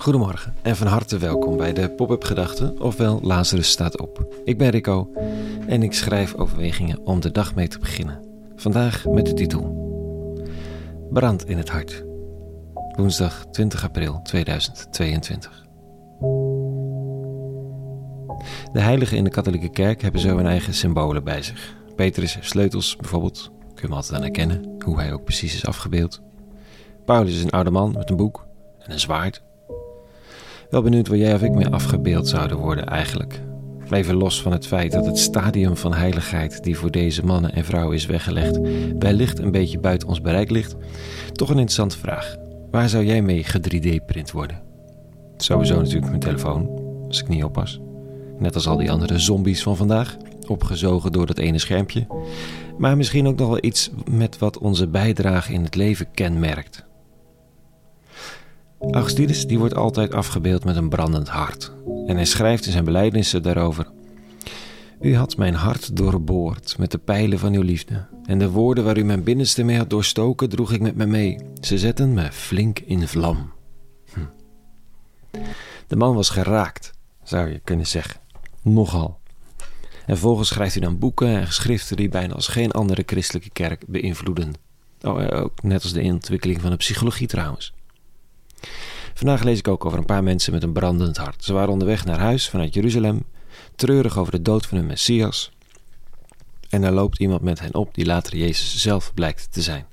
Goedemorgen en van harte welkom bij de Pop-up Gedachten, ofwel Lazarus staat op. Ik ben Rico en ik schrijf overwegingen om de dag mee te beginnen. Vandaag met de titel Brand in het hart. Woensdag 20 april 2022. De heiligen in de katholieke kerk hebben zo hun eigen symbolen bij zich. Petrus sleutels bijvoorbeeld, kun je altijd aan herkennen, hoe hij ook precies is afgebeeld. Paulus is een oude man met een boek en een zwaard wel benieuwd waar jij of ik mee afgebeeld zouden worden eigenlijk. Even los van het feit dat het stadium van heiligheid die voor deze mannen en vrouwen is weggelegd, wellicht een beetje buiten ons bereik ligt, toch een interessante vraag. Waar zou jij mee ge-3D-print worden? Sowieso natuurlijk mijn telefoon, als ik niet oppas. Net als al die andere zombies van vandaag, opgezogen door dat ene schermpje. Maar misschien ook nog wel iets met wat onze bijdrage in het leven kenmerkt. Augustinus die wordt altijd afgebeeld met een brandend hart. En hij schrijft in zijn belijdenissen daarover. U had mijn hart doorboord met de pijlen van uw liefde. En de woorden waar u mijn binnenste mee had doorstoken, droeg ik met me mee. Ze zetten me flink in vlam. Hm. De man was geraakt, zou je kunnen zeggen. Nogal. En volgens schrijft hij dan boeken en geschriften die bijna als geen andere christelijke kerk beïnvloeden. Oh, ook net als de ontwikkeling van de psychologie trouwens. Vandaag lees ik ook over een paar mensen met een brandend hart. Ze waren onderweg naar huis vanuit Jeruzalem, treurig over de dood van hun Messias. En er loopt iemand met hen op die later Jezus zelf blijkt te zijn.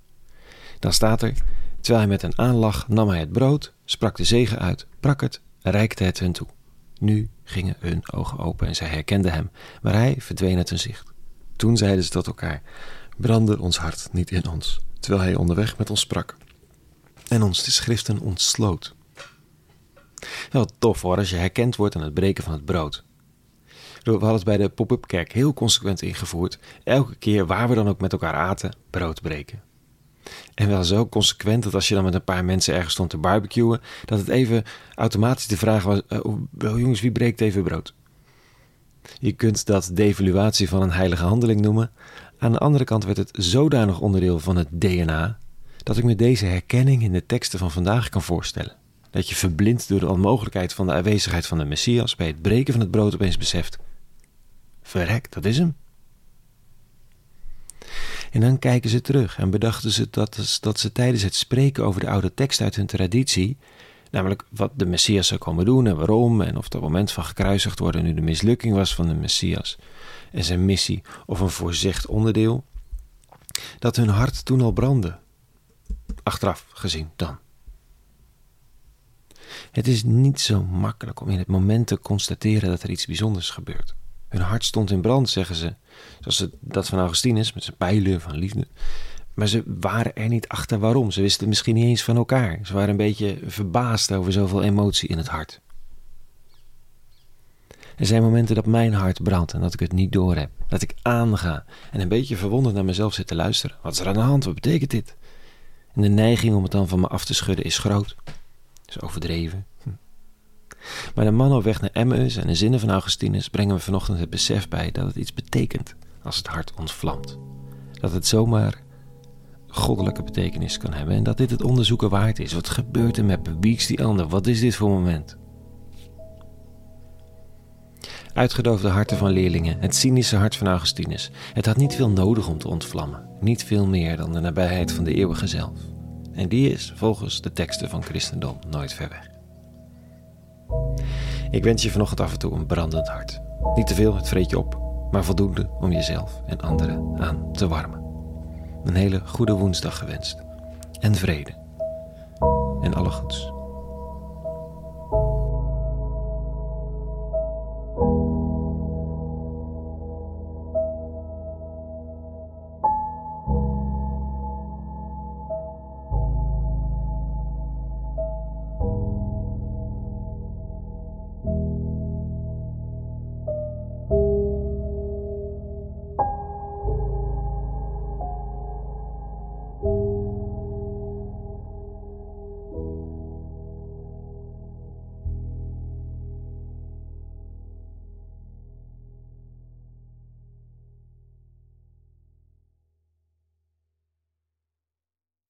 Dan staat er, terwijl hij met hen aanlag, nam hij het brood, sprak de zegen uit, brak het, reikte het hun toe. Nu gingen hun ogen open en zij herkenden hem, maar hij verdween uit hun zicht. Toen zeiden ze tot elkaar: Brandde ons hart niet in ons, terwijl hij onderweg met ons sprak en ons de schriften ontsloot. Wel tof hoor, als je herkend wordt aan het breken van het brood. We hadden het bij de pop-up kerk heel consequent ingevoerd. Elke keer waar we dan ook met elkaar aten, brood breken. En wel zo consequent dat als je dan met een paar mensen ergens stond te barbecuen, dat het even automatisch de vraag was: uh, jongens, wie breekt even brood? Je kunt dat devaluatie van een heilige handeling noemen. Aan de andere kant werd het zodanig onderdeel van het DNA dat ik me deze herkenning in de teksten van vandaag kan voorstellen. Dat je verblind door de onmogelijkheid van de aanwezigheid van de Messias bij het breken van het brood opeens beseft: verrek, dat is hem. En dan kijken ze terug en bedachten ze dat, dat ze tijdens het spreken over de oude tekst uit hun traditie, namelijk wat de Messias zou komen doen en waarom, en of dat moment van gekruisigd worden nu de mislukking was van de Messias en zijn missie of een voorzegd onderdeel, dat hun hart toen al brandde achteraf gezien dan. Het is niet zo makkelijk om in het moment te constateren dat er iets bijzonders gebeurt. Hun hart stond in brand, zeggen ze, zoals dat van Augustinus met zijn pijlen van liefde. Maar ze waren er niet achter waarom. Ze wisten misschien niet eens van elkaar. Ze waren een beetje verbaasd over zoveel emotie in het hart. Er zijn momenten dat mijn hart brandt en dat ik het niet doorheb. Dat ik aanga en een beetje verwonderd naar mezelf zit te luisteren. Wat is er aan de hand? Wat betekent dit? En de neiging om het dan van me af te schudden is groot. Is overdreven. Hm. Maar de man op weg naar Emmaus en de zinnen van Augustinus brengen we vanochtend het besef bij dat het iets betekent als het hart ontvlamt. Dat het zomaar goddelijke betekenis kan hebben en dat dit het onderzoeken waard is. Wat gebeurt er met me? Wie is die ander? Wat is dit voor moment? Uitgedoofde harten van leerlingen, het cynische hart van Augustinus. Het had niet veel nodig om te ontvlammen. Niet veel meer dan de nabijheid van de eeuwige zelf. En die is, volgens de teksten van christendom, nooit ver weg. Ik wens je vanochtend af en toe een brandend hart. Niet te veel, het vreet je op, maar voldoende om jezelf en anderen aan te warmen. Een hele goede woensdag gewenst. En vrede. En alle goeds.